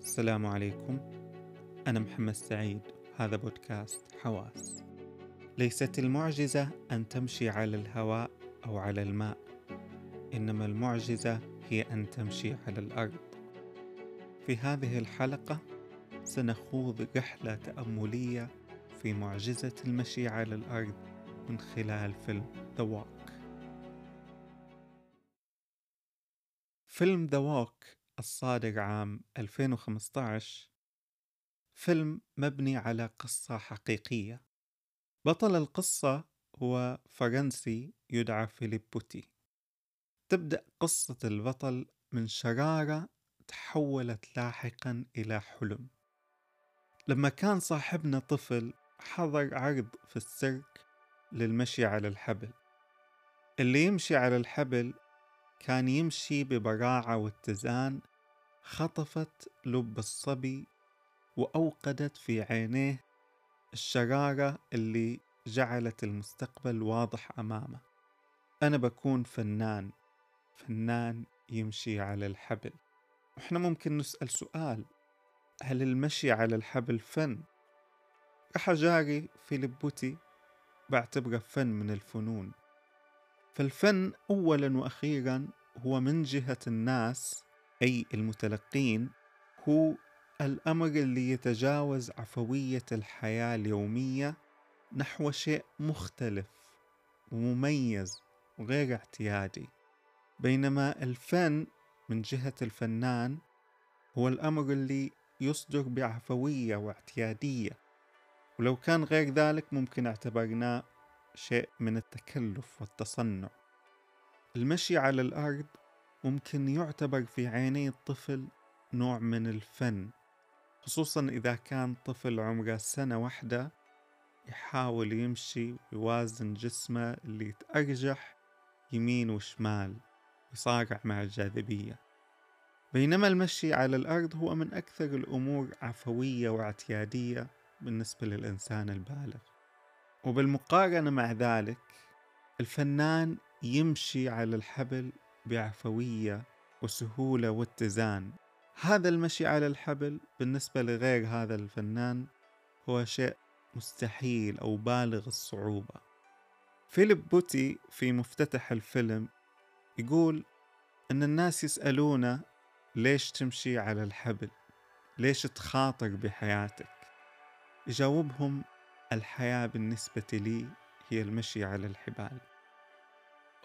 السلام عليكم. أنا محمد سعيد هذا بودكاست حواس. ليست المعجزة أن تمشي على الهواء أو على الماء إنما المعجزة هي أن تمشي على الأرض. في هذه الحلقة سنخوض رحلة تأملية في معجزة المشي على الأرض من خلال فيلم The Walk. فيلم The Walk الصادر عام 2015 فيلم مبني على قصة حقيقية. بطل القصة هو فرنسي يدعى فيليب بوتي. تبدأ قصة البطل من شرارة تحولت لاحقا إلى حلم. لما كان صاحبنا طفل حضر عرض في السيرك للمشي على الحبل. اللي يمشي على الحبل كان يمشي ببراعة واتزان خطفت لب الصبي وأوقدت في عينيه الشرارة اللي جعلت المستقبل واضح أمامه. أنا بكون فنان فنان يمشي على الحبل. وإحنا ممكن نسأل سؤال هل المشي على الحبل فن؟ رح أجاري فيليب بوتي بعتبره فن من الفنون. فالفن أولا وأخيرا هو من جهة الناس أي المتلقين هو الأمر اللي يتجاوز عفوية الحياة اليومية نحو شيء مختلف ومميز وغير اعتيادي. بينما الفن من جهة الفنان هو الأمر اللي يصدر بعفوية واعتيادية. ولو كان غير ذلك ممكن اعتبرناه شيء من التكلف والتصنع. المشي على الأرض ممكن يعتبر في عيني الطفل نوع من الفن خصوصا إذا كان طفل عمره سنة واحدة يحاول يمشي ويوازن جسمه اللي يتأرجح يمين وشمال ويصارع مع الجاذبية. بينما المشي على الأرض هو من أكثر الأمور عفوية واعتيادية بالنسبة للإنسان البالغ. وبالمقارنة مع ذلك الفنان يمشي على الحبل بعفوية وسهولة واتزان. هذا المشي على الحبل بالنسبة لغير هذا الفنان هو شيء مستحيل أو بالغ الصعوبة. فيليب بوتي في مفتتح الفيلم يقول أن الناس يسألونه ليش تمشي على الحبل؟ ليش تخاطر بحياتك؟ يجاوبهم الحياة بالنسبة لي هي المشي على الحبال.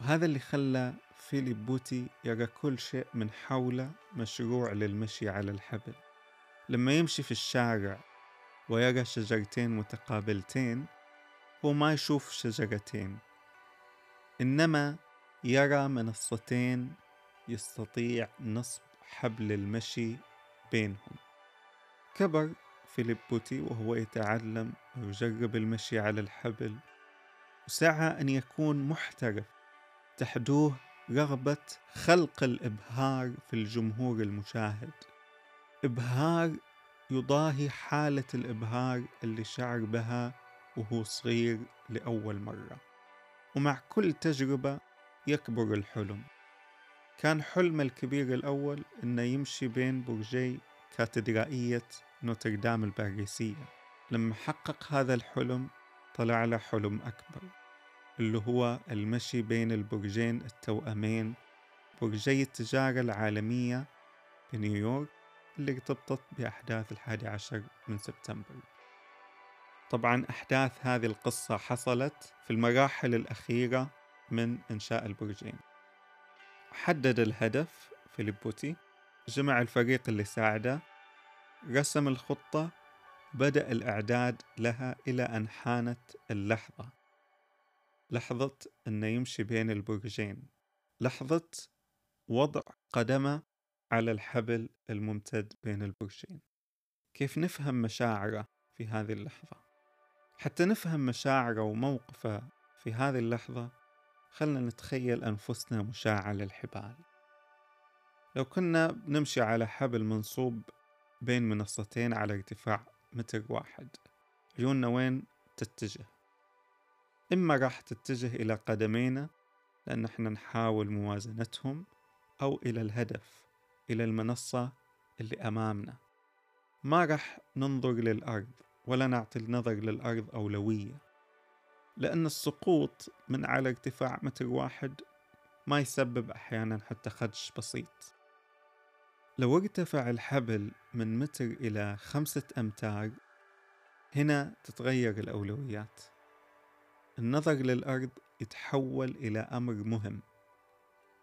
وهذا اللي خلى فيليب بوتي يرى كل شيء من حوله مشروع للمشي على الحبل. لما يمشي في الشارع ويرى شجرتين متقابلتين هو ما يشوف شجرتين إنما يرى منصتين يستطيع نصب حبل المشي بينهم. كبر فيليب بوتي وهو يتعلم ويجرب المشي على الحبل وسعى أن يكون محترف تحدوه رغبة خلق الإبهار في الجمهور المشاهد. إبهار يضاهي حالة الإبهار اللي شعر بها وهو صغير لأول مرة. ومع كل تجربة يكبر الحلم. كان حلم الكبير الأول إنه يمشي بين برجي كاتدرائية نوتردام الباريسية. لما حقق هذا الحلم طلع له حلم أكبر. اللي هو المشي بين البرجين التوأمين برجي التجارة العالمية في نيويورك اللي ارتبطت بأحداث الحادي عشر من سبتمبر. طبعا أحداث هذه القصة حصلت في المراحل الأخيرة من إنشاء البرجين حدد الهدف فيليب بوتي جمع الفريق اللي ساعده رسم الخطة بدأ الإعداد لها إلى أن حانت اللحظة. لحظة أنه يمشي بين البرجين. لحظة وضع قدمه على الحبل الممتد بين البرجين. كيف نفهم مشاعره في هذه اللحظة؟ حتى نفهم مشاعره وموقفه في هذه اللحظة خلنا نتخيل أنفسنا مشاعة للحبال. لو كنا بنمشي على حبل منصوب بين منصتين على ارتفاع متر واحد عيوننا وين تتجه؟ إما راح تتجه إلى قدمينا لأن إحنا نحاول موازنتهم أو إلى الهدف إلى المنصة اللي أمامنا. ما رح ننظر للأرض ولا نعطي النظر للأرض أولوية لأن السقوط من على ارتفاع متر واحد ما يسبب أحيانا حتى خدش بسيط. لو ارتفع الحبل من متر إلى خمسة أمتار هنا تتغير الأولويات. النظر للأرض يتحول إلى أمر مهم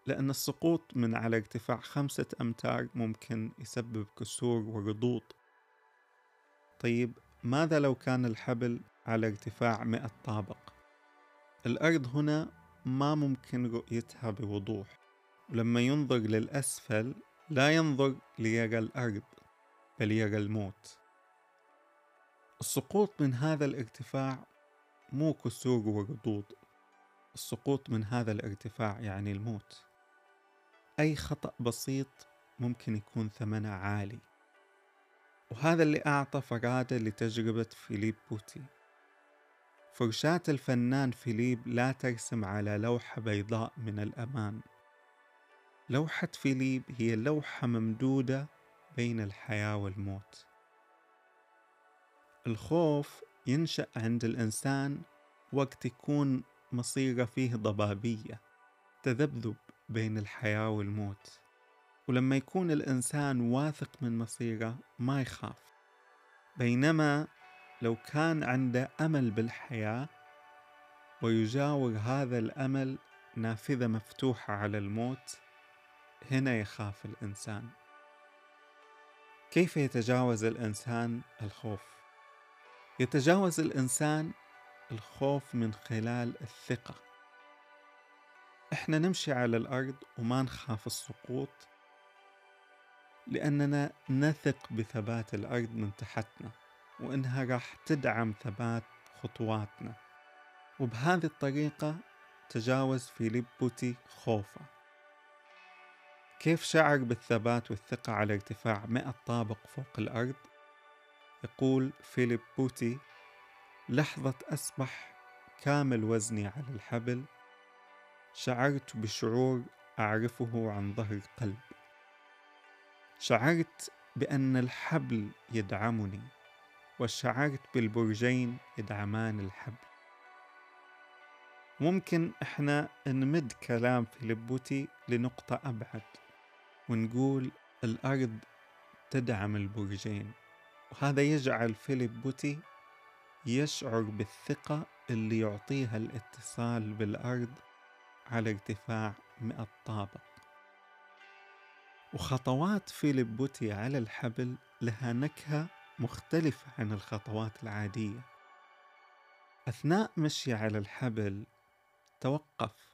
لأن السقوط من على ارتفاع خمسة أمتار ممكن يسبب كسور ورضوض طيب ماذا لو كان الحبل على ارتفاع مئة طابق؟ الأرض هنا ما ممكن رؤيتها بوضوح. ولما ينظر للأسفل لا ينظر ليرى الأرض بل يرى الموت. السقوط من هذا الارتفاع مو كسور ورضوض السقوط من هذا الارتفاع يعني الموت. أي خطأ بسيط ممكن يكون ثمنه عالي. وهذا اللي أعطى فرادة لتجربة فيليب بوتي. فرشاة الفنان فيليب لا ترسم على لوحة بيضاء من الأمان. لوحة فيليب هي لوحة ممدودة بين الحياة والموت. الخوف ينشأ عند الإنسان وقت يكون مصيره فيه ضبابية تذبذب بين الحياة والموت. ولما يكون الإنسان واثق من مصيره ما يخاف. بينما لو كان عنده أمل بالحياة ويجاور هذا الأمل نافذة مفتوحة على الموت هنا يخاف الإنسان. كيف يتجاوز الإنسان الخوف؟ يتجاوز الإنسان الخوف من خلال الثقة. إحنا نمشي على الأرض وما نخاف السقوط لأننا نثق بثبات الأرض من تحتنا وإنها راح تدعم ثبات خطواتنا. وبهذه الطريقة تجاوز فيليب بوتي خوفه كيف شعر بالثبات والثقة على ارتفاع مئة طابق فوق الأرض؟ يقول فيليب بوتي لحظة أصبح كامل وزني على الحبل شعرت بشعور أعرفه عن ظهر قلب شعرت بأن الحبل يدعمني وشعرت بالبرجين يدعمان الحبل. ممكن إحنا نمد كلام فيليب بوتي لنقطة أبعد ونقول الأرض تدعم البرجين. وهذا يجعل فيليب بوتي يشعر بالثقة اللي يعطيها الاتصال بالأرض على ارتفاع مئة طابق. وخطوات فيليب بوتي على الحبل لها نكهة مختلفة عن الخطوات العادية. أثناء مشي على الحبل توقف.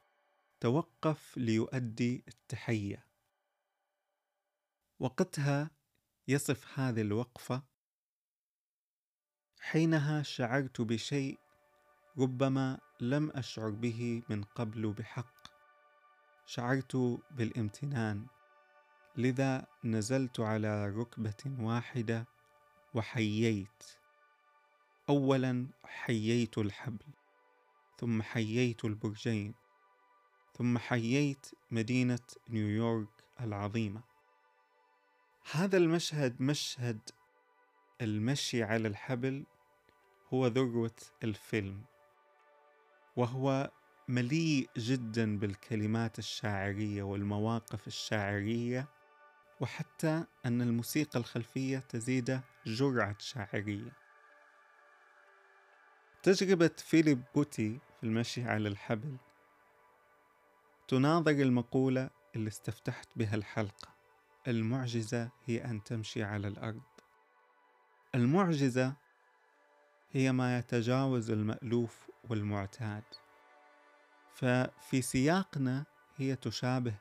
توقف ليؤدي التحية. وقتها يصف هذه الوقفة حينها شعرت بشيء ربما لم أشعر به من قبل بحق. شعرت بالامتنان. لذا نزلت على ركبة واحدة وحييت. أولا حييت الحبل ثم حييت البرجين ثم حييت مدينة نيويورك العظيمة. هذا المشهد مشهد المشي على الحبل هو ذروة الفيلم وهو مليء جدا بالكلمات الشاعرية والمواقف الشاعرية وحتى أن الموسيقى الخلفية تزيد جرعة شاعرية. تجربة فيليب بوتي في المشي على الحبل تناظر المقولة اللي استفتحت بها الحلقة المعجزة هي أن تمشي على الأرض. المعجزة هي ما يتجاوز المألوف والمعتاد. ففي سياقنا هي تشابه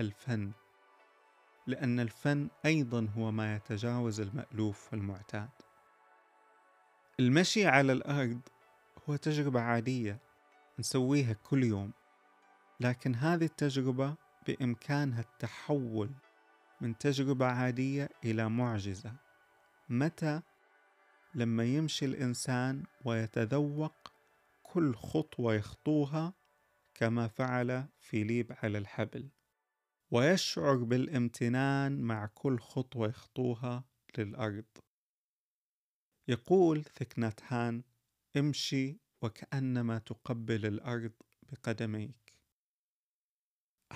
الفن لأن الفن أيضا هو ما يتجاوز المألوف والمعتاد. المشي على الأرض هو تجربة عادية نسويها كل يوم لكن هذه التجربة بإمكانها التحول من تجربة عادية إلى معجزة. متى لما يمشي الإنسان ويتذوق كل خطوة يخطوها كما فعل فيليب على الحبل ويشعر بالامتنان مع كل خطوة يخطوها للأرض. يقول ثكنات هان امشي وكأنما تقبل الأرض بقدميك.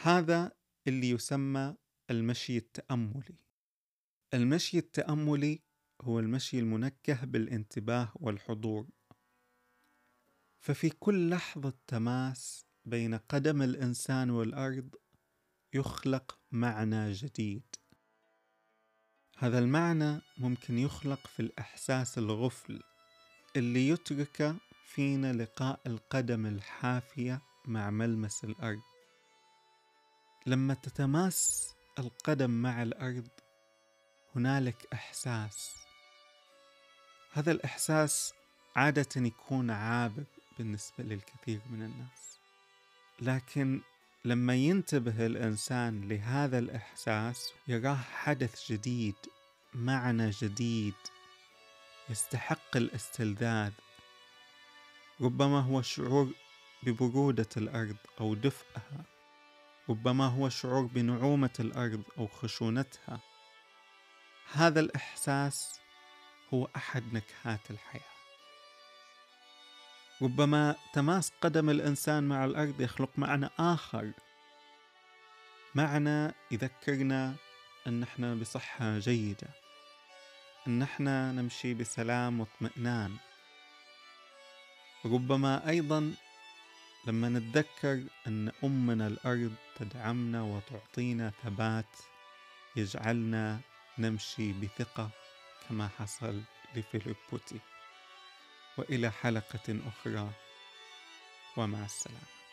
هذا اللي يسمى المشي التأملي. المشي التأملي هو المشي المنكه بالانتباه والحضور. ففي كل لحظة تماس بين قدم الإنسان والأرض يخلق معنى جديد. هذا المعنى ممكن يخلق في الإحساس الغفل اللي يترك فينا لقاء القدم الحافية مع ملمس الأرض. لما تتماس القدم مع الأرض هنالك إحساس هذا الإحساس عادة يكون عابر بالنسبة للكثير من الناس. لكن لما ينتبه الإنسان لهذا الإحساس يراه حدث جديد معنى جديد يستحق الاستلذاذ. ربما هو شعور ببرودة الأرض أو دفئها. ربما هو شعور بنعومة الأرض أو خشونتها. هذا الإحساس هو أحد نكهات الحياة. ربما تماس قدم الإنسان مع الأرض يخلق معنى آخر. معنى يذكرنا أن إحنا بصحة جيدة أن إحنا نمشي بسلام واطمئنان. ربما أيضا لما نتذكر أن أمنا الأرض تدعمنا وتعطينا ثبات يجعلنا نمشي بثقة. كما حصل لفيليب بوتي. وإلى حلقة أخرى. ومع السلامة.